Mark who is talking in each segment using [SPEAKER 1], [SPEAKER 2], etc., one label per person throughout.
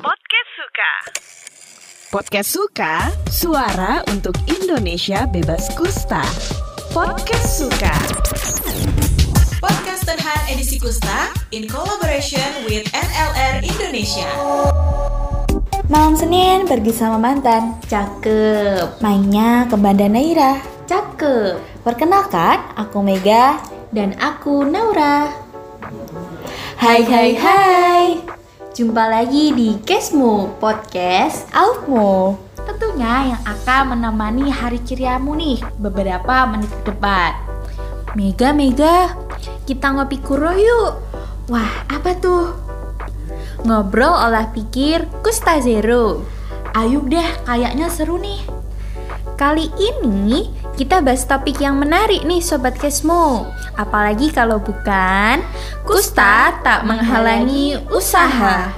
[SPEAKER 1] Podcast Suka.
[SPEAKER 2] Podcast Suka, suara untuk Indonesia bebas kusta. Podcast Suka.
[SPEAKER 3] Podcast Terhan edisi Kusta in collaboration with NLR Indonesia.
[SPEAKER 4] Malam Senin pergi sama mantan. Cakep. Mainnya ke Banda Naira. Cakep. Perkenalkan, aku Mega dan aku Naura. Hai hai hai. Jumpa lagi di Kesmu Podcast Aufmu. Tentunya yang akan menemani hari ceriamu nih beberapa menit ke depan. Mega Mega, kita ngopi kuro yuk. Wah, apa tuh? Ngobrol olah pikir Kusta Zero. Ayo deh, kayaknya seru nih. Kali ini kita bahas topik yang menarik nih Sobat Kesmo. Apalagi kalau bukan Kusta tak menghalangi usaha.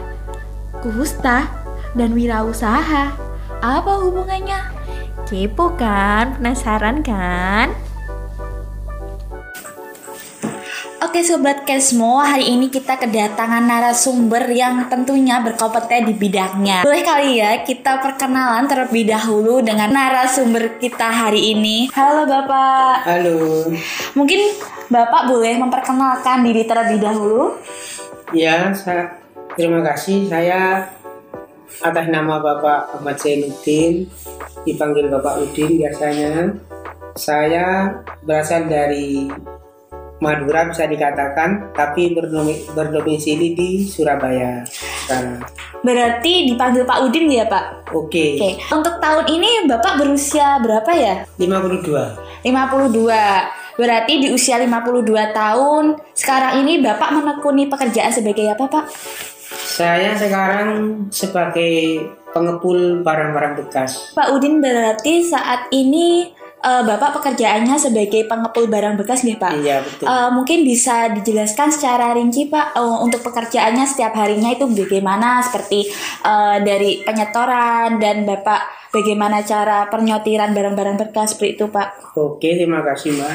[SPEAKER 4] Kusta dan wirausaha. Apa hubungannya? Kepo kan? Penasaran kan? Oke Sobat Kesmo, hari ini kita kedatangan narasumber yang tentunya berkompeten di bidangnya. Boleh kali ya kita perkenalan terlebih dahulu dengan narasumber kita hari ini. Halo Bapak.
[SPEAKER 5] Halo,
[SPEAKER 4] Mungkin Bapak boleh memperkenalkan diri terlebih dahulu?
[SPEAKER 5] ya saya, terima kasih. Saya atas nama Bapak Ahmad Zainuddin, dipanggil Bapak Udin biasanya. Saya berasal dari Madura bisa dikatakan, tapi berdomi- berdomisili di Surabaya sekarang.
[SPEAKER 4] Berarti dipanggil Pak Udin ya Pak?
[SPEAKER 5] Oke,
[SPEAKER 4] Oke, untuk tahun ini Bapak berusia berapa ya?
[SPEAKER 5] 52.
[SPEAKER 4] 52. Berarti di usia 52 tahun, sekarang ini Bapak menekuni pekerjaan sebagai apa Pak?
[SPEAKER 5] Saya sekarang sebagai pengepul barang-barang bekas.
[SPEAKER 4] Pak Udin berarti saat ini eh, Bapak pekerjaannya sebagai pengepul barang bekas nih Pak?
[SPEAKER 5] Iya betul.
[SPEAKER 4] Eh, mungkin bisa dijelaskan secara rinci Pak eh, untuk pekerjaannya setiap harinya itu bagaimana seperti eh, dari penyetoran dan Bapak bagaimana cara penyotiran barang-barang bekas seperti itu Pak?
[SPEAKER 5] Oke, terima kasih Mbak.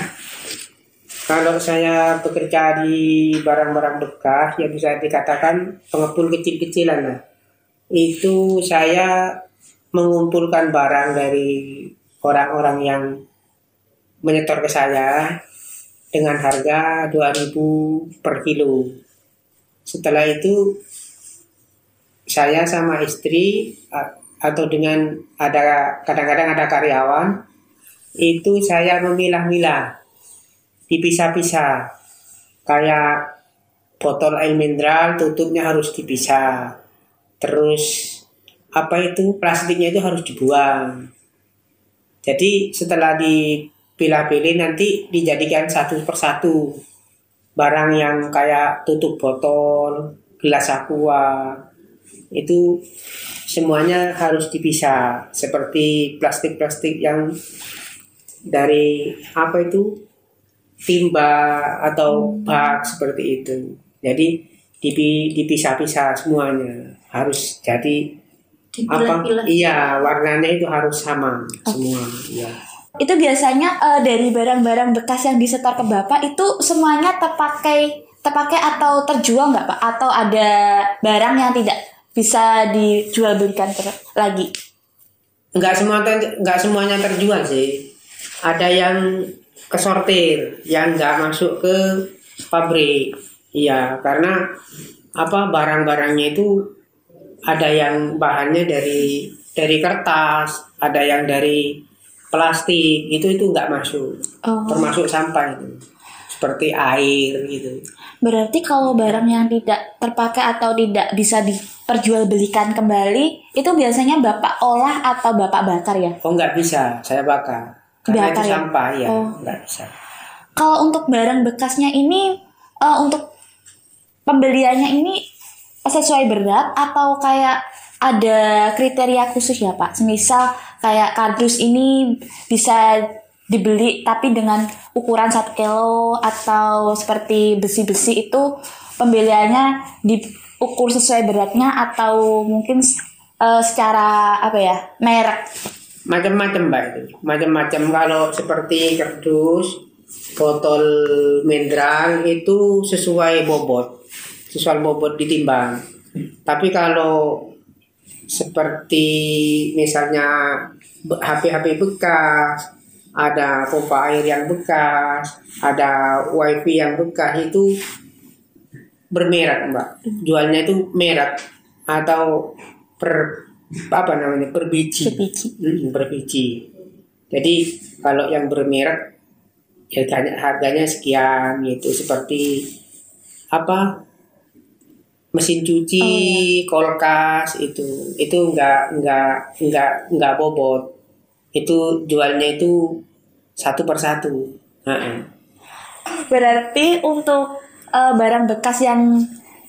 [SPEAKER 5] Kalau saya bekerja di barang-barang bekas, ya bisa dikatakan pengepul kecil-kecilan lah. Itu saya mengumpulkan barang dari orang-orang yang menyetor ke saya dengan harga 2000 per kilo. Setelah itu saya sama istri atau dengan ada kadang-kadang ada karyawan itu saya memilah-milah dipisah-pisah. Kayak botol air mineral tutupnya harus dipisah. Terus apa itu? Plastiknya itu harus dibuang jadi setelah dipilah-pilih nanti dijadikan satu persatu. Barang yang kayak tutup botol gelas aqua itu semuanya harus dipisah. Seperti plastik-plastik yang dari apa itu? Timba atau bak seperti itu. Jadi dipi- dipisah-pisah semuanya. Harus jadi apa? Iya warnanya itu harus sama semua. Iya.
[SPEAKER 4] Itu biasanya eh, dari barang-barang bekas yang disetor ke Bapak itu semuanya terpakai terpakai atau terjual nggak Pak? Atau ada barang yang tidak bisa dijual belikan ter- lagi?
[SPEAKER 5] Enggak semua ter- enggak semuanya terjual sih. Ada yang kesortir, yang enggak masuk ke pabrik. Iya, karena apa barang-barangnya itu ada yang bahannya dari dari kertas, ada yang dari plastik, itu itu enggak masuk.
[SPEAKER 4] Oh.
[SPEAKER 5] Termasuk sampah itu. Seperti air gitu.
[SPEAKER 4] Berarti kalau barang yang tidak terpakai atau tidak bisa diperjualbelikan kembali, itu biasanya Bapak olah atau Bapak bakar ya?
[SPEAKER 5] Oh enggak bisa, saya bakar. Karena
[SPEAKER 4] Bakar
[SPEAKER 5] itu
[SPEAKER 4] ya?
[SPEAKER 5] sampah ya,
[SPEAKER 4] Oh.
[SPEAKER 5] enggak bisa.
[SPEAKER 4] Kalau untuk barang bekasnya ini, eh, untuk pembeliannya ini sesuai berat atau kayak ada kriteria khusus ya Pak? Semisal kayak kardus ini bisa dibeli tapi dengan ukuran 1 kilo atau seperti besi-besi itu pembeliannya diukur sesuai beratnya atau mungkin eh, secara apa ya merek?
[SPEAKER 5] Macam-macam itu. Macam-macam. Kalau seperti kardus botol mineral itu sesuai bobot sesuai bobot ditimbang Tapi kalau seperti misalnya HP-HP bekas, ada pompa air yang bekas, ada wifi yang bekas itu bermerek mbak. Jualnya itu merek atau per apa namanya per biji. Per biji. Jadi kalau yang bermerek harganya harganya sekian gitu seperti apa mesin cuci, kulkas itu itu enggak enggak enggak enggak bobot. Itu jualnya itu satu per satu.
[SPEAKER 4] Berarti untuk eh, barang bekas yang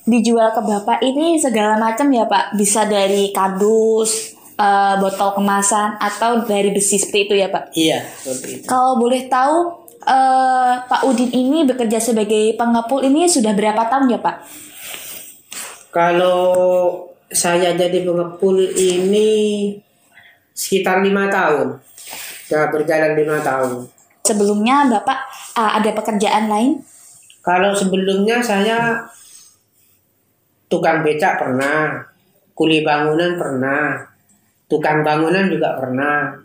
[SPEAKER 4] dijual ke Bapak ini segala macam ya Pak? Bisa dari kardus, eh, botol kemasan atau dari besi seperti itu ya Pak?
[SPEAKER 5] Iya, itu.
[SPEAKER 4] Kalau boleh tahu eh, Pak Udin ini bekerja sebagai pengepul ini sudah berapa tahun ya Pak?
[SPEAKER 5] Kalau saya jadi pengepul ini sekitar lima tahun. Sudah berjalan lima tahun.
[SPEAKER 4] Sebelumnya Bapak eh, ada pekerjaan lain?
[SPEAKER 5] Kalau sebelumnya saya tukang becak pernah, kuli bangunan pernah, tukang bangunan juga pernah,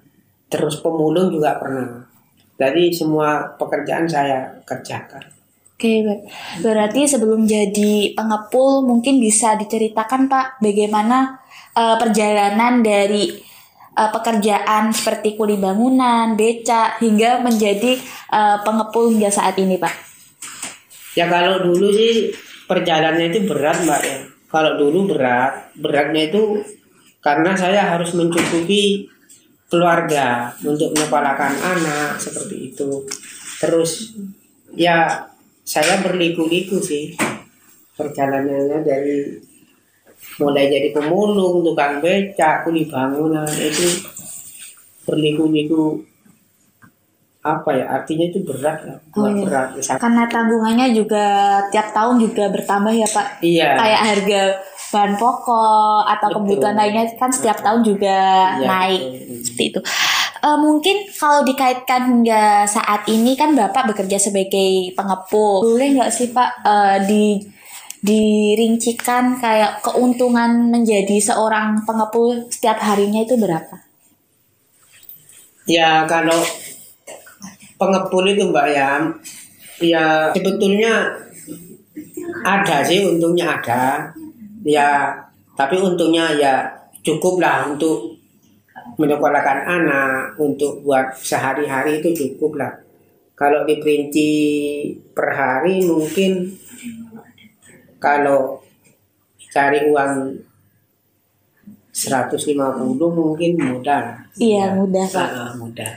[SPEAKER 5] terus pemulung juga pernah. Jadi semua pekerjaan saya kerjakan.
[SPEAKER 4] Oke, Ber- berarti sebelum jadi pengepul mungkin bisa diceritakan Pak bagaimana eh, perjalanan dari eh, pekerjaan seperti kuli bangunan, becak hingga menjadi eh, pengepul hingga saat ini Pak.
[SPEAKER 5] Ya kalau dulu sih perjalanannya itu berat mbak ya. Kalau dulu berat, beratnya itu karena saya harus mencukupi keluarga untuk mengepalakan anak seperti itu. Terus ya saya berliku-liku sih perjalanannya dari mulai jadi pemulung, tukang becak, kuli bangunan itu berliku-liku apa ya artinya itu berat lah
[SPEAKER 4] Oh, iya.
[SPEAKER 5] berat
[SPEAKER 4] Karena tanggungannya juga tiap tahun juga bertambah ya Pak.
[SPEAKER 5] iya
[SPEAKER 4] Kayak harga bahan pokok atau
[SPEAKER 5] Betul.
[SPEAKER 4] kebutuhan lainnya kan setiap tahun juga
[SPEAKER 5] Iya,
[SPEAKER 4] naik
[SPEAKER 5] betul.
[SPEAKER 4] seperti itu. Eh, mungkin kalau dikaitkan hingga saat ini kan Bapak bekerja sebagai pengepul. Boleh nggak sih Pak eh, di dirincikan kayak keuntungan menjadi seorang pengepul setiap harinya itu berapa?
[SPEAKER 5] Ya kalau pengepul itu Mbak ya, ya sebetulnya ada sih untungnya ada, ya tapi untungnya ya cukup lah untuk menyekolahkan anak, untuk buat sehari-hari itu cukup lah. Kalau diperinci per hari mungkin kalau cari uang 150 mungkin mudah.
[SPEAKER 4] Iya,
[SPEAKER 5] Ya.
[SPEAKER 4] mudah, Pak.
[SPEAKER 5] Ah, mudah.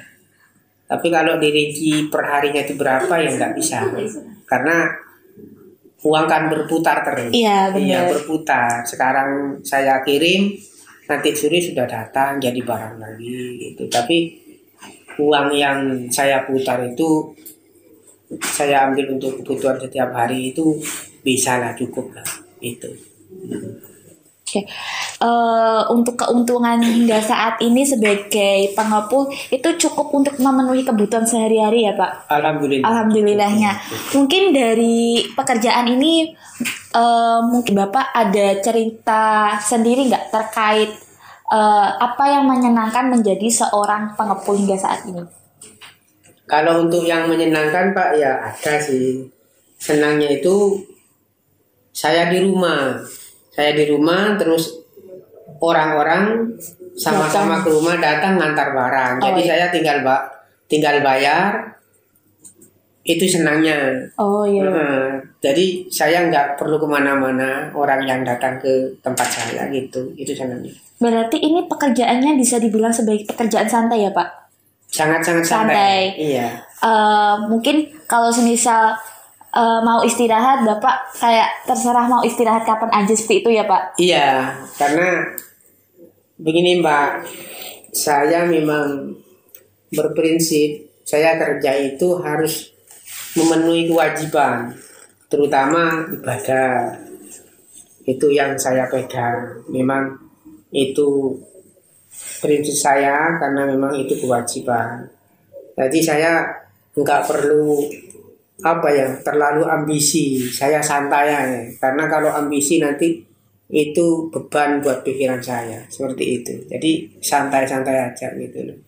[SPEAKER 5] Tapi kalau dirinci per harinya itu berapa ya nggak bisa. Karena uang kan berputar terus.
[SPEAKER 4] Iya, benar.
[SPEAKER 5] Iya, berputar. Sekarang saya kirim, nanti sore sudah datang jadi barang lagi gitu. Tapi uang yang saya putar itu saya ambil untuk kebutuhan setiap hari itu bisa lah cukup lah itu.
[SPEAKER 4] Oke, Eh, untuk keuntungan hingga saat ini sebagai pengepul itu cukup untuk memenuhi kebutuhan sehari-hari ya Pak.
[SPEAKER 5] Alhamdulillah.
[SPEAKER 4] Alhamdulillahnya. Mungkin dari pekerjaan ini eh, mungkin Bapak ada cerita sendiri nggak terkait eh, apa yang menyenangkan menjadi seorang pengepul hingga saat ini?
[SPEAKER 5] Kalau untuk yang menyenangkan Pak ya ada sih. Senangnya itu saya di rumah. Saya di rumah terus orang-orang sama-sama ke rumah datang ngantar barang.
[SPEAKER 4] Oh,
[SPEAKER 5] Jadi
[SPEAKER 4] iya.
[SPEAKER 5] saya tinggal ba tinggal bayar. Itu senangnya.
[SPEAKER 4] Oh iya.
[SPEAKER 5] Heeh. jadi saya nggak perlu ke mana-mana orang yang datang ke tempat saya gitu. Itu senangnya.
[SPEAKER 4] Berarti ini pekerjaannya bisa dibilang sebagai pekerjaan santai ya Pak?
[SPEAKER 5] Sangat-sangat santai.
[SPEAKER 4] Santai.
[SPEAKER 5] Iya.
[SPEAKER 4] Eh, mungkin kalau semisal eh, mau istirahat bapak kayak terserah mau istirahat kapan aja seperti itu ya pak
[SPEAKER 5] Iya, karena begini Mbak, saya memang berprinsip saya kerja itu harus memenuhi kewajiban, terutama ibadah. Itu yang saya pegang. Memang itu prinsip saya karena memang itu kewajiban. Jadi saya nggak perlu apa ya terlalu ambisi. Saya santai aja. Karena kalau ambisi nanti itu beban buat pikiran saya seperti itu. Jadi santai-santai aja gitu loh.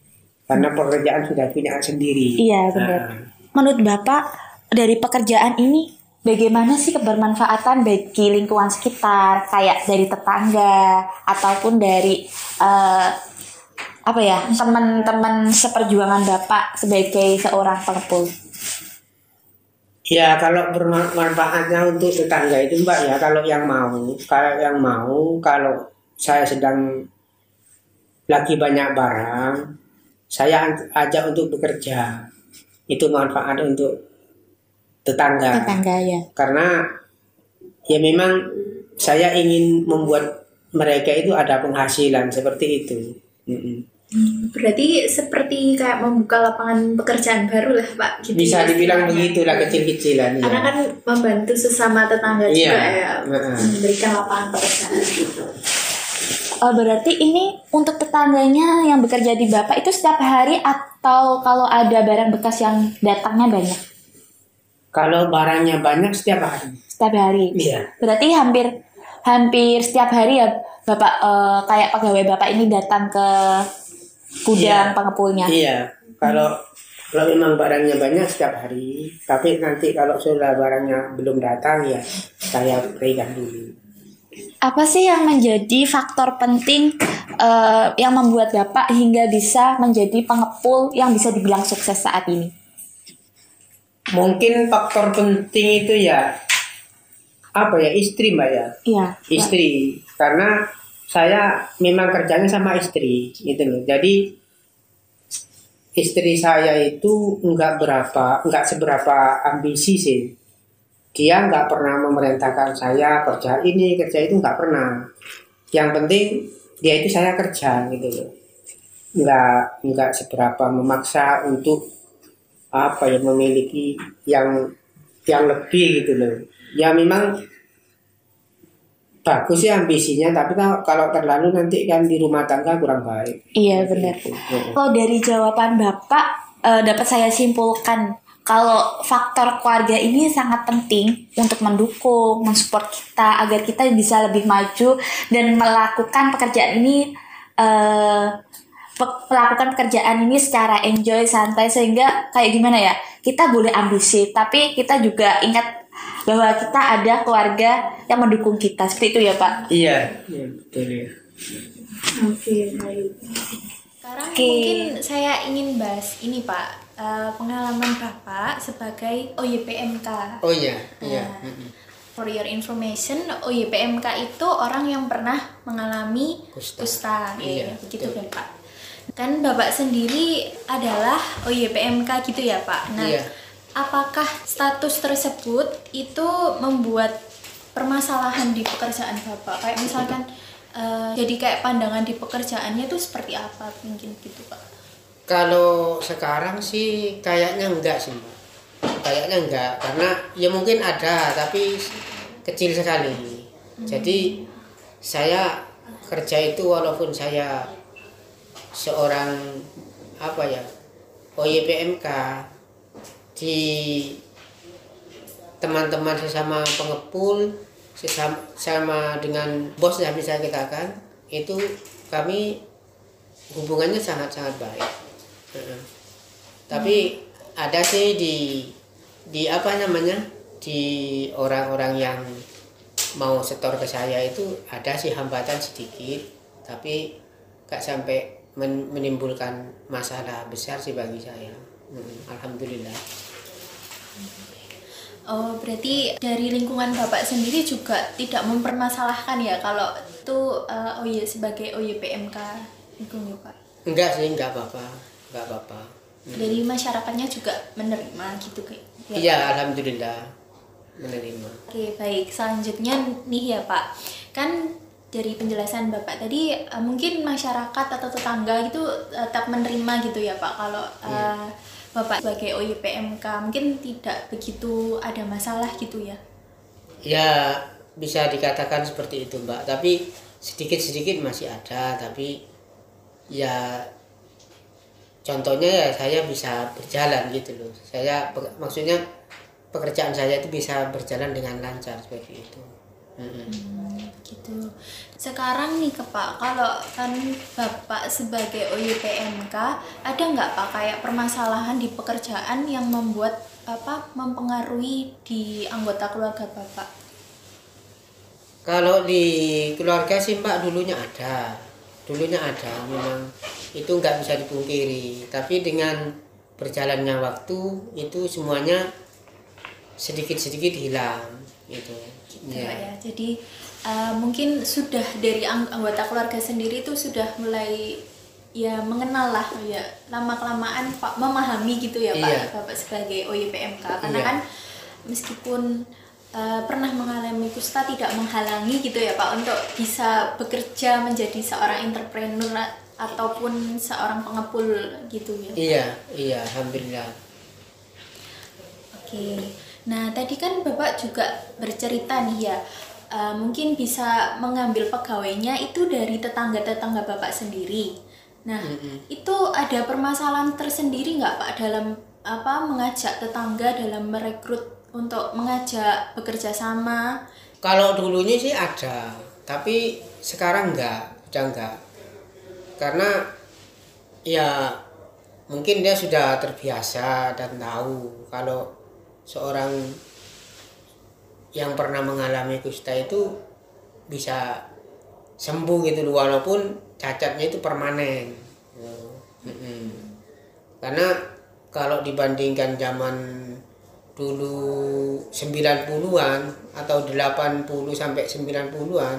[SPEAKER 5] Karena pekerjaan sudah punya sendiri.
[SPEAKER 4] Iya, benar.
[SPEAKER 5] Nah,
[SPEAKER 4] Menurut Bapak, dari pekerjaan ini bagaimana sih kebermanfaatan bagi lingkungan sekitar, kayak dari tetangga ataupun dari eh, apa ya teman-teman seperjuangan Bapak sebagai seorang pengepul?
[SPEAKER 5] Ya kalau bermanfaatnya untuk tetangga itu mbak ya kalau yang mau kalau yang mau kalau saya sedang lagi banyak barang saya ajak untuk bekerja. Itu manfaat untuk tetangga.
[SPEAKER 4] Tetangga ya.
[SPEAKER 5] karena ya memang saya ingin membuat mereka itu ada penghasilan seperti itu Mm-mm.
[SPEAKER 6] Berarti seperti kayak membuka lapangan pekerjaan baru lah Pak. Gitu
[SPEAKER 5] bisa
[SPEAKER 6] ya
[SPEAKER 5] dibilang begitu lah kecil-kecilan ya.
[SPEAKER 6] Karena kan membantu sesama tetangga
[SPEAKER 5] Iya.
[SPEAKER 6] juga ya. Memberikan lapangan pekerjaan gitu.
[SPEAKER 4] Oh, berarti ini untuk tetangganya yang bekerja di Bapak itu setiap hari atau kalau ada barang bekas yang datangnya banyak?
[SPEAKER 5] kalau barangnya banyak setiap hari
[SPEAKER 4] Setiap hari.
[SPEAKER 5] iya
[SPEAKER 4] Berarti hampir hampir setiap hari ya Bapak eh, kayak pegawai Bapak ini datang ke gudang
[SPEAKER 5] Iya.
[SPEAKER 4] pengepulnya.
[SPEAKER 5] Iya, kalau kalau memang barangnya banyak setiap hari, tapi nanti kalau sudah barangnya belum datang ya saya berikan dulu.
[SPEAKER 4] Apa sih yang menjadi faktor penting eh, yang membuat Bapak hingga bisa menjadi pengepul yang bisa dibilang sukses saat ini?
[SPEAKER 5] Mungkin faktor penting itu ya apa ya istri mbak ya,
[SPEAKER 4] Iya.
[SPEAKER 5] istri karena saya memang kerjanya sama istri gitu loh. Jadi istri saya itu enggak berapa, enggak seberapa ambisi sih. Dia nggak pernah memerintahkan saya kerja ini, kerja itu nggak pernah. Yang penting dia itu saya kerja gitu loh. Nggak nggak seberapa memaksa untuk apa ya memiliki yang yang lebih gitu loh. Ya memang bagus sih ambisinya, tapi kalau- terlalu nanti kan di rumah tangga kurang baik.
[SPEAKER 4] Iya benar.
[SPEAKER 5] Gitu.
[SPEAKER 4] Kalau dari jawaban Bapak eh, dapat saya simpulkan kalau faktor keluarga ini sangat penting untuk mendukung, mensupport kita agar kita bisa lebih maju dan melakukan pekerjaan ini eh, pe- melakukan pekerjaan ini secara enjoy, santai sehingga kayak gimana ya? Kita boleh ambisi, tapi kita juga ingat bahwa kita ada keluarga yang mendukung kita. Seperti itu ya, Pak.
[SPEAKER 5] Iya, iya betul ya.
[SPEAKER 6] Oke, baik. Sekarang
[SPEAKER 4] Oke.
[SPEAKER 6] mungkin saya ingin bahas ini Pak, eh, pengalaman Bapak sebagai OYPMK.
[SPEAKER 5] Oh iya, iya.
[SPEAKER 6] Nah,
[SPEAKER 5] Mm-mm.
[SPEAKER 6] For your information, OYPMK itu orang yang pernah mengalami
[SPEAKER 5] Kusta.
[SPEAKER 6] kusta,
[SPEAKER 5] Iya,
[SPEAKER 6] ya, begitu kan Pak. Kan Bapak sendiri adalah OYPMK gitu ya Pak. Nah,
[SPEAKER 5] Iya.
[SPEAKER 6] Apakah status tersebut itu membuat permasalahan di pekerjaan Bapak? Kayak misalkan eh, jadi kayak pandangan di pekerjaannya itu seperti apa mungkin gitu Pak?
[SPEAKER 5] Kalau sekarang sih kayaknya enggak sih, Mbak. Kayaknya enggak karena ya mungkin ada tapi kecil sekali. Jadi saya kerja itu walaupun saya seorang apa ya OYPMK di teman-teman sesama pengepul sesama sama dengan bos yang bisa kita kan itu kami hubungannya sangat-sangat baik. Heeh. Tapi ada sih di di apa namanya di orang-orang yang mau setor ke saya itu ada sih hambatan sedikit tapi gak sampai men- menimbulkan masalah besar sih bagi saya. Mm, Alhamdulillah.
[SPEAKER 6] Oh, berarti dari lingkungan Bapak sendiri juga tidak mempermasalahkan ya kalau itu eh, OY sebagai OYPMK lingkungan Pak.
[SPEAKER 5] Enggak sih, enggak apa-apa. Enggak apa-apa.
[SPEAKER 6] Dari masyarakatnya juga menerima gitu kayak. ya,
[SPEAKER 5] Iya,
[SPEAKER 6] Pak?
[SPEAKER 5] alhamdulillah menerima.
[SPEAKER 6] Oke, baik. Selanjutnya nih ya, Pak. Kan dari penjelasan Bapak tadi eh, mungkin masyarakat atau tetangga itu eh, tetap menerima gitu ya, Pak. Kalau eh, Bapak sebagai OYPMK mungkin tidak begitu ada masalah gitu ya.
[SPEAKER 5] Ya, bisa dikatakan seperti itu, Mbak. Tapi sedikit-sedikit masih ada, tapi ya contohnya ya saya bisa berjalan gitu loh. Saya maksudnya pekerjaan saya itu bisa berjalan dengan lancar seperti itu.
[SPEAKER 6] Hmm, gitu. Sekarang nih ke Pak, kalau kan Bapak sebagai OYPMK, ada nggak Pak kayak permasalahan di pekerjaan yang membuat apa mempengaruhi di anggota keluarga Bapak?
[SPEAKER 5] Kalau di keluarga sih mbak dulunya ada, dulunya ada memang itu nggak bisa dipungkiri. Tapi dengan berjalannya waktu itu semuanya sedikit-sedikit hilang gitu.
[SPEAKER 6] Gitu,
[SPEAKER 5] Ya.
[SPEAKER 6] ya. Jadi uh, mungkin sudah dari ang- anggota keluarga sendiri itu sudah mulai ya mengenal lah ya lama kelamaan Pak memahami gitu ya Pak
[SPEAKER 5] Iya.
[SPEAKER 6] Bapak sebagai OYPMK karena
[SPEAKER 5] Iya.
[SPEAKER 6] kan meskipun uh, pernah mengalami kusta tidak menghalangi gitu ya Pak untuk bisa bekerja menjadi seorang entrepreneur ataupun seorang pengepul gitu ya.
[SPEAKER 5] Iya, iya, alhamdulillah.
[SPEAKER 6] Oke, nah tadi kan Bapak juga bercerita nih ya, eh, mungkin bisa mengambil pegawainya itu dari tetangga-tetangga Bapak sendiri. Nah, itu ada permasalahan tersendiri nggak Pak dalam apa mengajak tetangga dalam merekrut untuk mengajak bekerja sama?
[SPEAKER 5] Kalau dulunya sih ada, tapi sekarang enggak, udah enggak. Karena ya mungkin dia sudah terbiasa dan tahu kalau seorang yang pernah mengalami kusta itu bisa sembuh gitu walaupun cacatnya itu permanen. Mm-mm. Karena kalau dibandingkan zaman dulu 90-an atau 80 sampai 90-an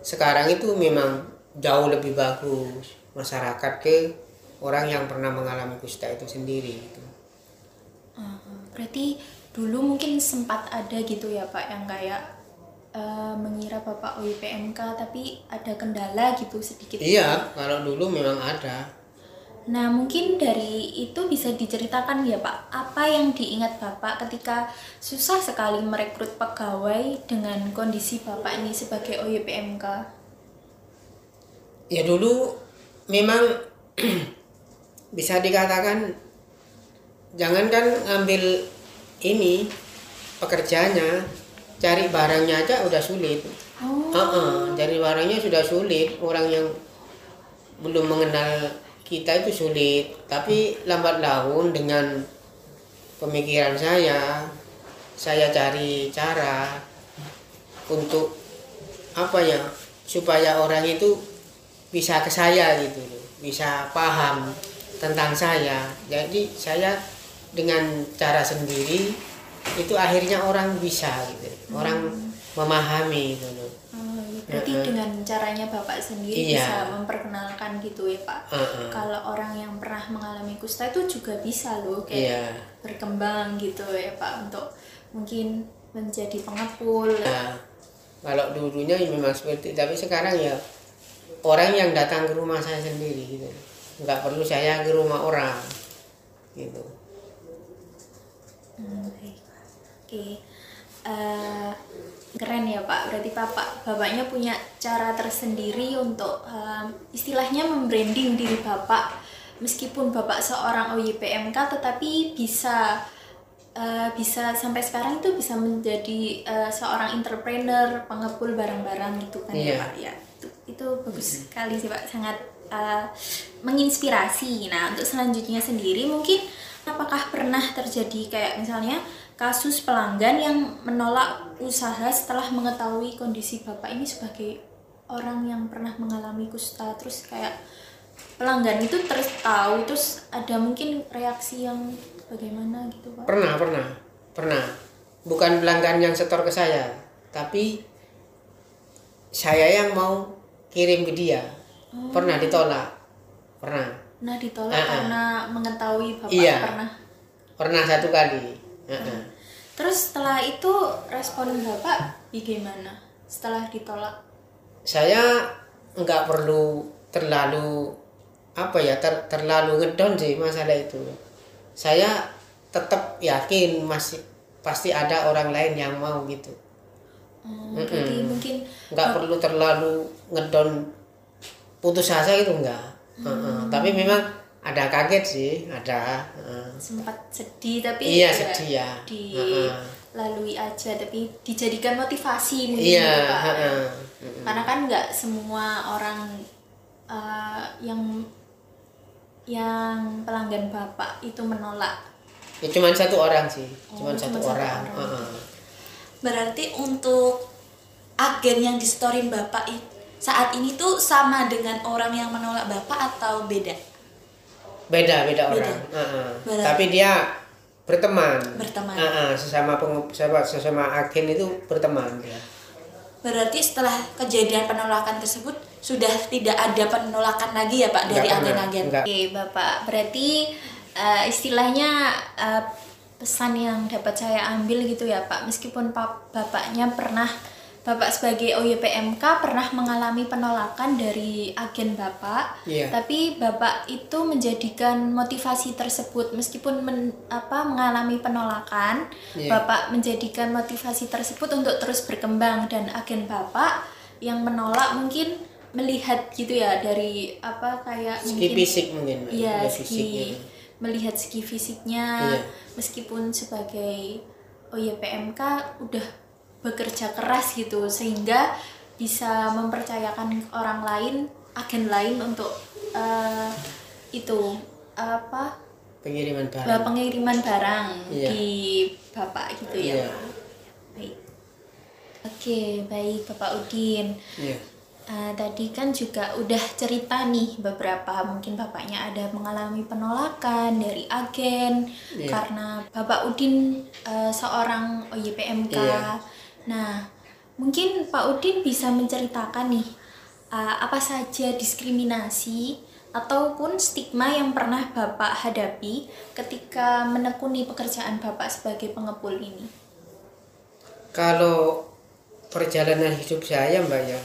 [SPEAKER 5] sekarang itu memang jauh lebih bagus masyarakat ke orang yang pernah mengalami kusta itu sendiri gitu.
[SPEAKER 6] Berarti dulu mungkin sempat ada gitu ya Pak yang kayak eh, mengira Bapak OIPMK tapi ada kendala gitu sedikit.
[SPEAKER 5] Iya, kalau dulu memang ada.
[SPEAKER 6] Nah, mungkin dari itu bisa diceritakan ya Pak, apa yang diingat Bapak ketika susah sekali merekrut pegawai dengan kondisi Bapak ini sebagai OYPMK?
[SPEAKER 5] Ya dulu memang bisa dikatakan jangankan ngambil ini pekerjaannya cari barangnya aja udah sulit.
[SPEAKER 6] Oh,
[SPEAKER 5] Heeh, cari barangnya sudah sulit. Orang yang belum mengenal kita itu sulit. Tapi lambat laun dengan pemikiran saya, saya cari cara untuk apa ya supaya orang itu bisa ke saya gitu loh, bisa paham tentang saya. Jadi saya dengan cara sendiri itu akhirnya orang bisa gitu, orang memahami gitu loh.
[SPEAKER 6] oh, berarti
[SPEAKER 5] Heeh.
[SPEAKER 6] dengan caranya Bapak sendiri
[SPEAKER 5] Iya.
[SPEAKER 6] bisa memperkenalkan gitu ya Pak.
[SPEAKER 5] Heeh.
[SPEAKER 6] Kalau orang yang pernah mengalami kusta itu juga bisa loh kayak
[SPEAKER 5] Iya.
[SPEAKER 6] berkembang gitu ya Pak untuk mungkin menjadi pengepul.
[SPEAKER 5] Nah, kalau dulunya ya memang seperti tapi sekarang ya orang yang datang ke rumah saya sendiri gitu. Nggak perlu saya ke rumah orang gitu.
[SPEAKER 6] Hmm, baik. Oke. Eh, keren ya Pak. Berarti Bapak Bapaknya punya cara tersendiri untuk em, istilahnya membranding diri Bapak. Meskipun Bapak seorang OYPMK tetapi bisa eh, bisa sampai sekarang itu bisa menjadi eh, seorang entrepreneur, pengepul barang-barang gitu kan
[SPEAKER 5] Iya.
[SPEAKER 6] ya Pak. Ya. Itu, itu bagus sekali sih Pak. Sangat eh, menginspirasi. Nah, untuk selanjutnya sendiri mungkin apakah pernah terjadi kayak misalnya kasus pelanggan yang menolak usaha setelah mengetahui kondisi Bapak ini sebagai orang yang pernah mengalami kusta terus kayak pelanggan itu terus tahu terus ada mungkin reaksi yang bagaimana gitu Pak?
[SPEAKER 5] Pernah, pernah, pernah. Bukan pelanggan yang setor ke saya, tapi saya yang mau kirim ke dia. Pernah ditolak. Pernah.
[SPEAKER 6] Nah ditolak
[SPEAKER 5] Ah, ah.
[SPEAKER 6] karena mengetahui Bapak
[SPEAKER 5] Iya.
[SPEAKER 6] pernah.
[SPEAKER 5] Pernah satu kali. Heeh.
[SPEAKER 6] Terus setelah itu respon Bapak bagaimana setelah ditolak?
[SPEAKER 5] saya nggak perlu terlalu apa ya ter- terlalu ngedon sih masalah itu saya tetap yakin masih pasti ada orang lain yang mau gitu
[SPEAKER 6] Hmm, berarti
[SPEAKER 5] Mm-mm.
[SPEAKER 6] mungkin
[SPEAKER 5] nggak perlu terlalu ngedon putus asa itu enggak Heeh. tapi memang ada kaget sih ada Heeh.
[SPEAKER 6] sempat sedih tapi
[SPEAKER 5] iya
[SPEAKER 6] ya
[SPEAKER 5] sedih ya
[SPEAKER 6] di
[SPEAKER 5] Heeh.
[SPEAKER 6] lalui aja tapi dijadikan motivasi mungkin
[SPEAKER 5] iya
[SPEAKER 6] gitu, Pak.
[SPEAKER 5] heeh.
[SPEAKER 6] karena kan nggak semua orang eh, yang yang pelanggan bapak itu menolak
[SPEAKER 5] ya cuman satu orang sih
[SPEAKER 6] Oh,
[SPEAKER 5] cuman satu
[SPEAKER 6] satu
[SPEAKER 5] orang,
[SPEAKER 6] orang.
[SPEAKER 5] Heeh.
[SPEAKER 4] Berarti untuk agen yang di storyin Bapak saat ini tuh sama dengan orang yang menolak Bapak atau beda?
[SPEAKER 5] Beda beda
[SPEAKER 4] Beda.
[SPEAKER 5] orang Heeh.
[SPEAKER 4] Berarti-
[SPEAKER 5] tapi dia berteman
[SPEAKER 4] Berteman.
[SPEAKER 5] Heeh, sesama penge- sesama, sesama agen itu berteman dia
[SPEAKER 4] Berarti setelah kejadian penolakan tersebut sudah tidak ada penolakan lagi ya Pak dari agen-agen?
[SPEAKER 6] Oke, Bapak. Berarti eh, istilahnya eh, pesan yang dapat saya ambil gitu ya, Pak. Meskipun pap- Bapaknya pernah Bapak sebagai OYPMK pernah mengalami penolakan dari agen Bapak,
[SPEAKER 5] Iya.
[SPEAKER 6] tapi Bapak itu menjadikan motivasi tersebut meskipun men- apa mengalami penolakan,
[SPEAKER 5] Iya.
[SPEAKER 6] Bapak menjadikan motivasi tersebut untuk terus berkembang dan agen Bapak yang menolak mungkin melihat gitu ya dari apa kayak
[SPEAKER 5] segi
[SPEAKER 6] mungkin
[SPEAKER 5] fisik mungkin ada
[SPEAKER 6] segi
[SPEAKER 5] fisiknya.
[SPEAKER 6] melihat segi fisiknya
[SPEAKER 5] Iya.
[SPEAKER 6] meskipun sebagai OYPMK udah bekerja keras gitu sehingga bisa mempercayakan orang lain, agen lain untuk eh, itu apa
[SPEAKER 5] pengiriman barang
[SPEAKER 6] pengiriman barang
[SPEAKER 5] Iya.
[SPEAKER 6] di Bapak gitu ya.
[SPEAKER 5] Iya.
[SPEAKER 6] Baik. Oke, baik Bapak Udin.
[SPEAKER 5] Iya.
[SPEAKER 6] Eh, tadi kan juga udah cerita nih beberapa mungkin bapaknya ada mengalami penolakan dari agen
[SPEAKER 5] Iya.
[SPEAKER 6] karena bapak Udin eh, seorang OYPMK.
[SPEAKER 5] Iya.
[SPEAKER 6] Nah, mungkin Pak Udin bisa menceritakan nih eh, apa saja diskriminasi ataupun stigma yang pernah bapak hadapi ketika menekuni pekerjaan bapak sebagai pengepul ini.
[SPEAKER 5] kalau perjalanan hidup saya mbak ya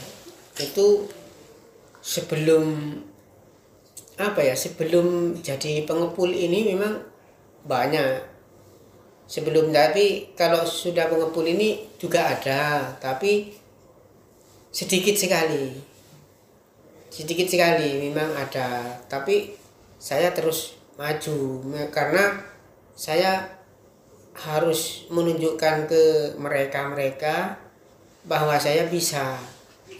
[SPEAKER 5] itu sebelum apa ya sebelum jadi pengepul ini memang banyak sebelum tapi kalau sudah pengepul ini juga ada tapi sedikit sekali sedikit sekali memang ada tapi saya terus maju karena saya harus menunjukkan ke mereka-mereka bahwa saya bisa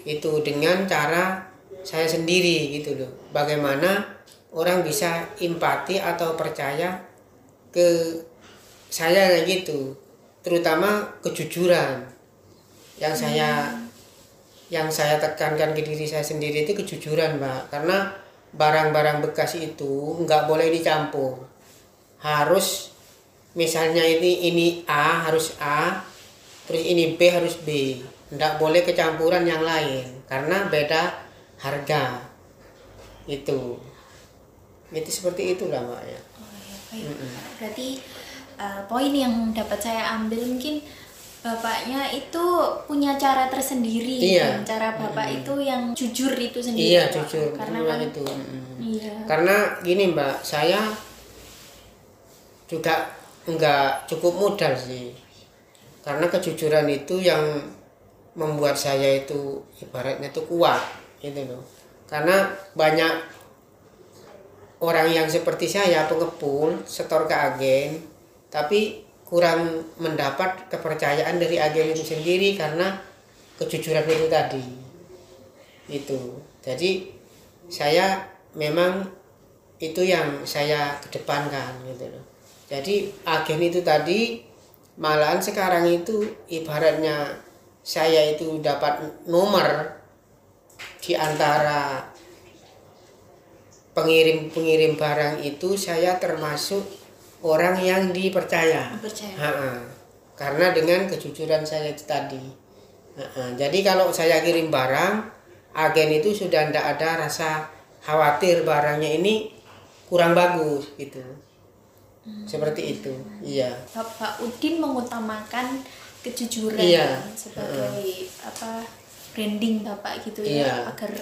[SPEAKER 5] itu dengan cara saya sendiri gitu loh. Bagaimana orang bisa empati atau percaya ke saya kayak gitu. Terutama kejujuran. Yang saya yang saya tekankan ke diri saya sendiri itu kejujuran, Mbak. Karena barang-barang bekas itu nggak boleh dicampur. Harus misalnya ini ini A harus A terus ini B harus B tidak boleh kecampuran yang lain karena beda harga itu itu seperti itulah mbak ya
[SPEAKER 6] Oh ya, baik. Berarti uh, poin yang dapat saya ambil mungkin bapaknya itu punya cara tersendiri
[SPEAKER 5] Iya.
[SPEAKER 6] cara bapak itu yang jujur itu sendiri.
[SPEAKER 5] iya jujur
[SPEAKER 6] Karena kan
[SPEAKER 5] itu Mm.
[SPEAKER 6] iya.
[SPEAKER 5] karena gini mbak saya juga nggak cukup modal sih karena kejujuran itu yang membuat saya itu ibaratnya itu kuat gitu loh karena banyak orang yang seperti saya pengepul setor ke agen tapi kurang mendapat kepercayaan dari agen itu sendiri karena kejujuran itu tadi. Itu. Jadi saya memang itu yang saya kedepankan gitu loh. Jadi agen itu tadi malahan sekarang itu ibaratnya saya itu dapat nomor di antara pengirim-pengirim barang itu saya termasuk orang yang dipercaya.
[SPEAKER 4] Percaya.
[SPEAKER 5] Ha-ha. Karena dengan kejujuran saya itu tadi. Ha-ha. Jadi kalau saya kirim barang, agen itu sudah tidak ada rasa khawatir barangnya ini kurang bagus gitu. Seperti itu. Iya.
[SPEAKER 6] Bapak Udin mengutamakan kejujuran
[SPEAKER 5] Iya.
[SPEAKER 6] sebagai apa branding bapak gitu
[SPEAKER 5] Iya.
[SPEAKER 6] ya agar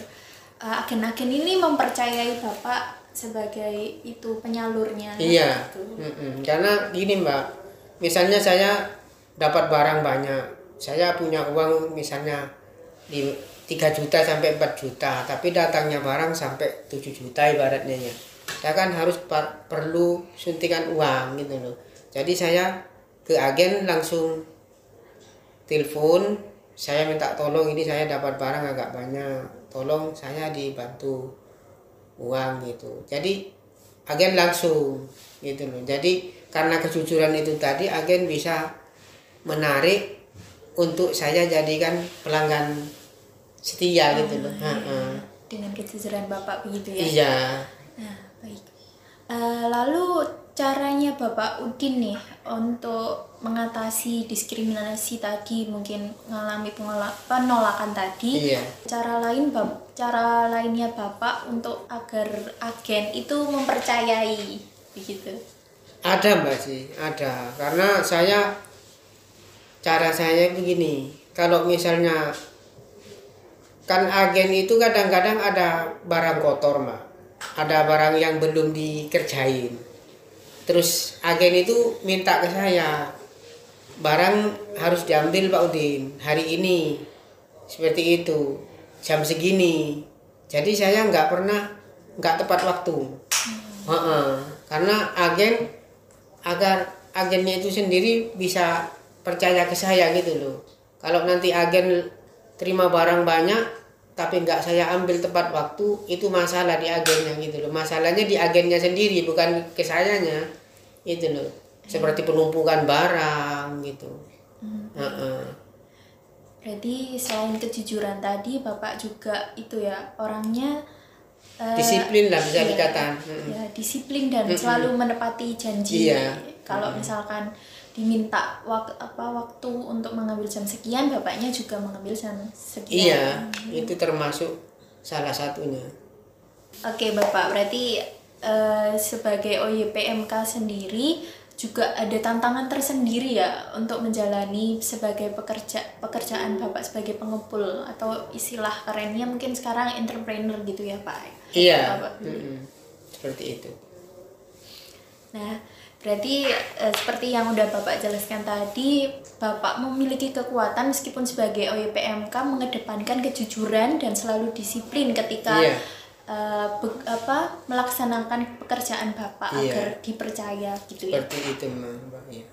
[SPEAKER 6] uh, agen-agen ini mempercayai bapak sebagai itu penyalurnya.
[SPEAKER 5] Iya.
[SPEAKER 6] gitu.
[SPEAKER 5] Mm-mm. Karena gini Mbak, misalnya saya dapat barang banyak, saya punya uang misalnya di 3 juta sampai 4 juta, tapi datangnya barang sampai 7 juta ibaratnya ya. Saya kan harus perlu suntikan uang gitu loh. Jadi saya ke agen langsung telepon saya minta tolong ini saya dapat barang agak banyak tolong saya dibantu uang gitu jadi agen langsung gitu loh. Jadi karena kejujuran itu tadi agen bisa menarik untuk saya jadikan pelanggan setia gitu loh. Ha-ha.
[SPEAKER 6] dengan kejujuran bapak begitu ya?
[SPEAKER 5] Iya.
[SPEAKER 6] Nah, baik. Eh, lalu caranya Bapak Udin nih untuk mengatasi diskriminasi tadi mungkin mengalami penolakan tadi.
[SPEAKER 5] iya
[SPEAKER 6] Cara lain Bap- cara lainnya Bapak untuk agar agen itu mempercayai begitu.
[SPEAKER 5] Ada mbak sih, ada. Karena saya cara saya begini. Kalau misalnya kan agen itu kadang-kadang ada barang kotor mbak, ada barang yang belum dikerjain. Terus agen itu minta ke saya barang harus diambil Pak Udin hari ini seperti itu jam segini. Jadi saya nggak pernah nggak tepat waktu. Heeh. Karena agen agar agennya itu sendiri bisa percaya ke saya gitu loh. Kalau nanti agen terima barang banyak tapi nggak saya ambil tepat waktu itu masalah di agennya gitu loh. Masalahnya di agennya sendiri bukan ke sayanya itu loh. Seperti penumpukan barang gitu. Heeh.
[SPEAKER 6] Berarti selain kejujuran tadi Bapak juga itu ya orangnya eh,
[SPEAKER 5] Disiplin lah bisa
[SPEAKER 6] iya,
[SPEAKER 5] dikatakan.
[SPEAKER 6] Ya disiplin dan selalu menepati janji
[SPEAKER 5] Iya.
[SPEAKER 6] kalau misalkan diminta waktu apa waktu untuk mengambil jam sekian bapaknya juga mengambil jam sekian
[SPEAKER 5] Iya, itu termasuk salah satunya.
[SPEAKER 6] oke bapak berarti eh, sebagai OYPMK sendiri juga ada tantangan tersendiri ya untuk menjalani sebagai pekerja pekerjaan bapak sebagai pengepul atau istilah kerennya mungkin sekarang entrepreneur gitu ya pak
[SPEAKER 5] Iya,
[SPEAKER 6] Bapak.
[SPEAKER 5] mm-mm. seperti itu.
[SPEAKER 6] Nah, berarti eh, seperti yang udah Bapak jelaskan tadi, Bapak memiliki kekuatan meskipun sebagai OYPMK mengedepankan kejujuran dan selalu disiplin ketika
[SPEAKER 5] Iya.
[SPEAKER 6] Eh, be- apa melaksanakan pekerjaan Bapak
[SPEAKER 5] Iya.
[SPEAKER 6] agar dipercaya gitu ya.
[SPEAKER 5] Seperti itu Mbak. Ya.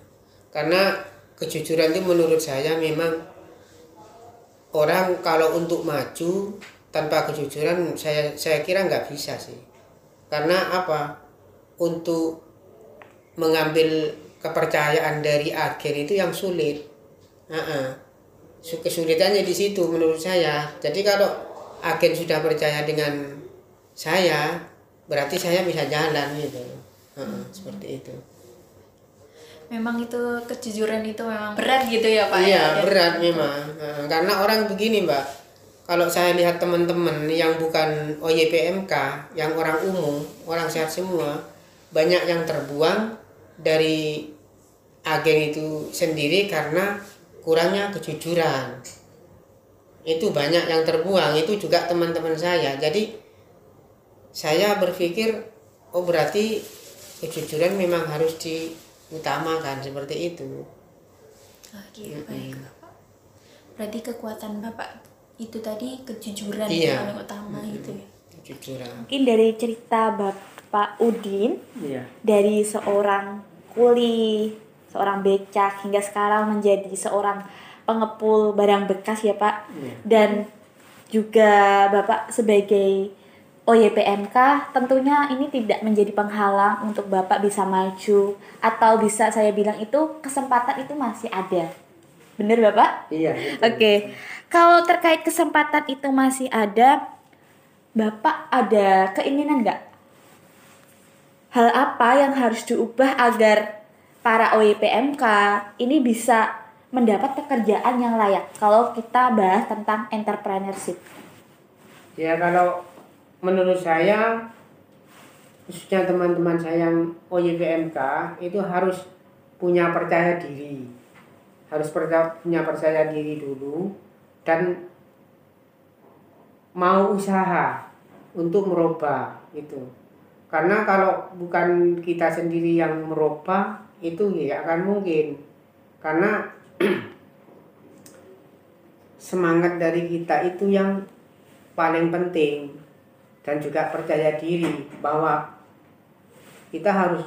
[SPEAKER 5] Karena kejujuran itu menurut saya memang orang kalau untuk maju tanpa kejujuran saya saya kira nggak bisa sih. Karena apa? Untuk mengambil kepercayaan dari agen itu yang sulit. Heeh. Su- Kesulitannya di situ menurut saya. Jadi kalau agen sudah percaya dengan saya, berarti saya bisa jalan gitu. Heeh, seperti itu.
[SPEAKER 6] Memang itu kejujuran itu memang berat gitu ya Pak.
[SPEAKER 5] Iya
[SPEAKER 6] ya?
[SPEAKER 5] berat memang Nah, karena orang begini mbak kalau saya lihat teman-teman yang bukan OYPMK yang orang umum orang sehat semua banyak yang terbuang dari agen itu sendiri karena kurangnya kejujuran itu banyak yang terbuang itu juga teman-teman saya jadi saya berpikir oh berarti kejujuran memang harus diutamakan seperti itu
[SPEAKER 6] Oke, baik Bapak. Berarti kekuatan Bapak itu tadi kejujuran
[SPEAKER 5] Iya.
[SPEAKER 6] yang paling utama gitu ya.
[SPEAKER 5] kejujuran
[SPEAKER 4] Mungkin dari cerita Bapak Udin
[SPEAKER 5] iya
[SPEAKER 4] dari seorang kuli, seorang becak hingga sekarang menjadi seorang pengepul barang bekas ya Pak.
[SPEAKER 5] Iya.
[SPEAKER 4] Dan juga Bapak sebagai OYPMK tentunya ini tidak menjadi penghalang untuk Bapak bisa maju atau bisa saya bilang itu kesempatan itu masih ada. Bener Bapak?
[SPEAKER 5] iya
[SPEAKER 4] Oke. Kalau terkait kesempatan itu masih ada, Bapak ada keinginan nggak? Hal apa yang harus diubah agar para OYPMK ini bisa mendapat pekerjaan yang layak? Kalau kita bahas tentang entrepreneurship.
[SPEAKER 5] Ya kalau menurut saya khususnya teman-teman saya yang OYPMK itu harus punya percaya diri. Harus punya percaya diri dulu dan mau usaha untuk merubah itu. Karena kalau bukan kita sendiri yang merubah itu ya akan mungkin. Karena semangat dari kita itu yang paling penting dan juga percaya diri bahwa kita harus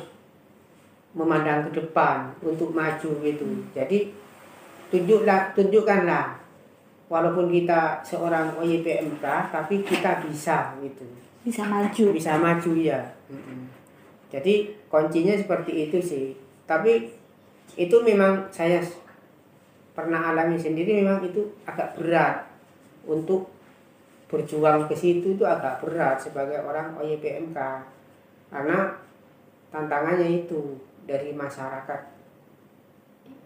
[SPEAKER 5] memandang ke depan untuk maju gitu. Jadi tunjuklah tunjukkanlah. Walaupun kita seorang OYPMK tapi kita bisa gitu.
[SPEAKER 4] Bisa maju.
[SPEAKER 5] bisa maju ya. Jadi kuncinya seperti itu sih. Tapi itu memang saya pernah alami sendiri memang itu agak berat untuk berjuang ke situ itu agak berat sebagai orang OYPMK karena tantangannya itu dari masyarakat.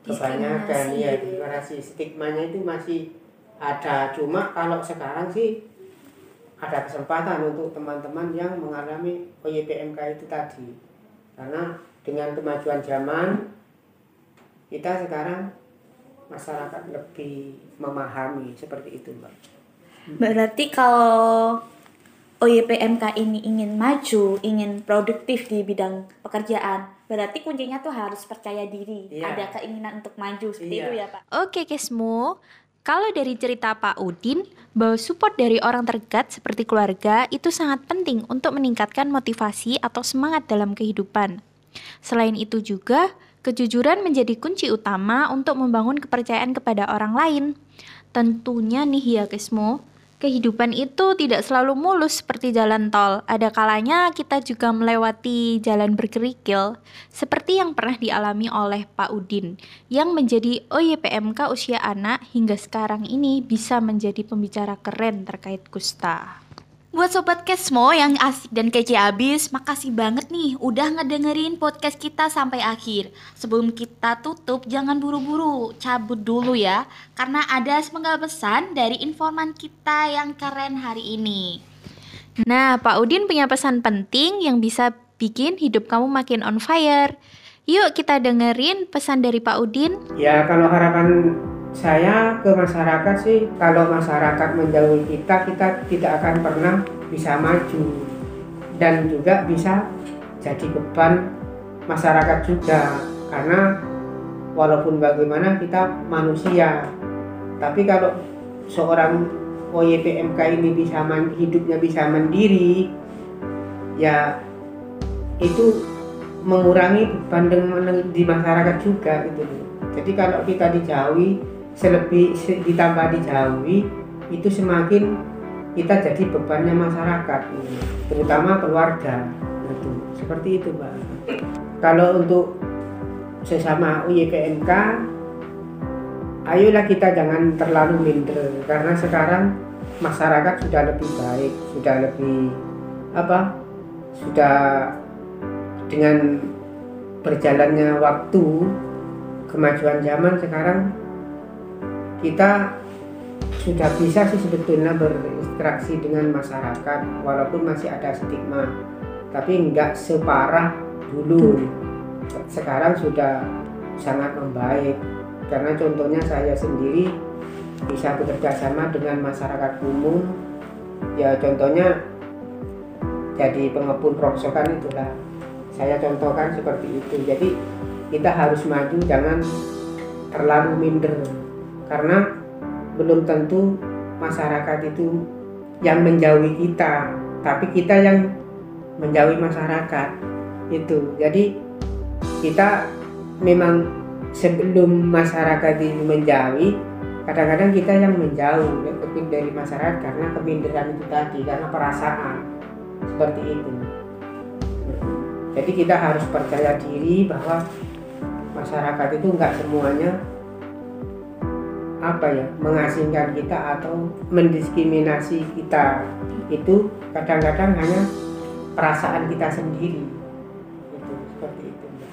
[SPEAKER 5] Kebanyakan
[SPEAKER 7] Diskriminasi
[SPEAKER 5] ya
[SPEAKER 7] gitu ya.
[SPEAKER 5] diskriminasi. Stigmanya itu masih ada. Cuma kalau sekarang sih ada kesempatan untuk teman-teman yang mengalami OYPMK itu tadi. Karena dengan kemajuan zaman kita sekarang masyarakat lebih memahami seperti itu mbak
[SPEAKER 4] Berarti kalau OYPMK ini ingin maju, ingin produktif di bidang pekerjaan, berarti kuncinya tuh harus percaya diri,
[SPEAKER 5] Iya.
[SPEAKER 4] ada keinginan untuk maju seperti
[SPEAKER 5] Iya.
[SPEAKER 4] itu ya Pak.
[SPEAKER 6] Oke Kesmo, kalau dari cerita Pak Udin, bahwa support dari orang terdekat seperti keluarga itu sangat penting untuk meningkatkan motivasi atau semangat dalam kehidupan. Selain itu juga, kejujuran menjadi kunci utama untuk membangun kepercayaan kepada orang lain. Tentunya nih ya Kesmo, kehidupan itu tidak selalu mulus seperti jalan tol. Ada kalanya kita juga melewati jalan berkerikil, seperti yang pernah dialami oleh Pak Udin, yang menjadi OYPMK usia anak hingga sekarang ini bisa menjadi pembicara keren terkait kusta.
[SPEAKER 4] Buat Sobat Kesmo yang asik dan kece abis, makasih banget nih udah ngedengerin podcast kita sampai akhir. Sebelum kita tutup, jangan buru-buru, cabut dulu ya. Karena ada sepenggal pesan dari informan kita yang keren hari ini.
[SPEAKER 6] Nah, Pak Udin punya pesan penting yang bisa bikin hidup kamu makin on fire. Yuk kita dengerin pesan dari Pak Udin.
[SPEAKER 5] Ya kalau harapan saya ke masyarakat sih kalau masyarakat menjauhi kita kita tidak akan pernah bisa maju. Dan juga bisa jadi beban masyarakat juga. Karena walaupun bagaimana kita manusia. Tapi kalau seorang OYPMK ini bisa hidupnya bisa mandiri ya itu mengurangi beban di masyarakat juga gitu. Loh. Jadi kalau kita dijauhi selebih se- ditambah dijauhi itu semakin kita jadi bebannya masyarakat terutama keluarga gitu. Seperti itu, Mbak. Kalau untuk sesama UYPMK ayolah kita jangan terlalu minder karena sekarang masyarakat sudah lebih baik, sudah lebih apa? Sudah dengan berjalannya waktu kemajuan zaman sekarang kita sudah bisa sih sebetulnya berinteraksi dengan masyarakat walaupun masih ada stigma. Tapi nggak separah dulu. Sekarang sudah sangat membaik. Karena contohnya saya sendiri bisa bekerja sama dengan masyarakat umum. Ya contohnya jadi pengepul rongsokan itulah. Saya contohkan seperti itu. Jadi kita harus maju jangan terlalu minder karena belum tentu masyarakat itu yang menjauhi kita tapi kita yang menjauhi masyarakat itu. Jadi kita memang sebelum masyarakat ini menjauhi kadang-kadang kita yang menjauh lebih dari masyarakat karena keminderan itu tadi karena perasaan seperti itu. Jadi kita harus percaya diri bahwa masyarakat itu nggak semuanya apa ya mengasingkan kita atau mendiskriminasi kita itu kadang-kadang hanya perasaan kita sendiri itu seperti itu Mbak.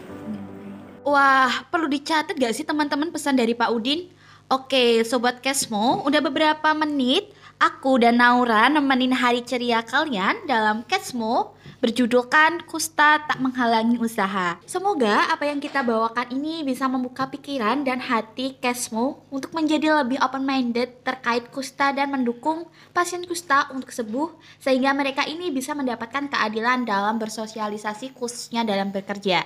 [SPEAKER 4] Wah, perlu dicatat gak sih teman-teman pesan dari Pak Udin? Oke, Sobat Kesmo, udah beberapa menit aku dan Naura nemenin hari ceria kalian dalam Kesmo berjudulkan Kusta Tak Menghalangi Usaha. Semoga apa yang kita bawakan ini bisa membuka pikiran dan hati Kesmo untuk menjadi lebih open-minded terkait kusta dan mendukung pasien kusta untuk sembuh sehingga mereka ini bisa mendapatkan keadilan dalam bersosialisasi khususnya dalam bekerja.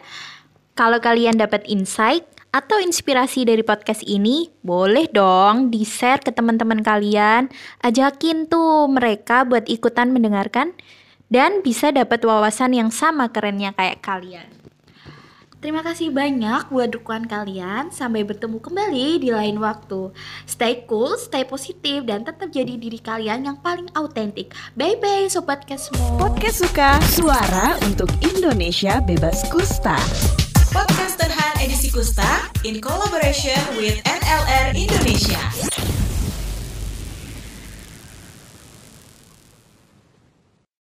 [SPEAKER 6] Kalau kalian dapat insight atau inspirasi dari podcast ini, boleh dong di-share ke teman-teman kalian. Ajakin tuh mereka buat ikutan mendengarkan dan bisa dapat wawasan yang sama kerennya kayak kalian.
[SPEAKER 4] Terima kasih banyak buat dukungan kalian. Sampai bertemu kembali di lain waktu. Stay cool, stay positif, dan tetap jadi diri kalian yang paling autentik. Bye-bye Sobat Kesmo.
[SPEAKER 2] Podcast Suka, suara untuk Indonesia bebas kusta.
[SPEAKER 3] Podcast Terhan edisi Kusta in collaboration with NLR Indonesia.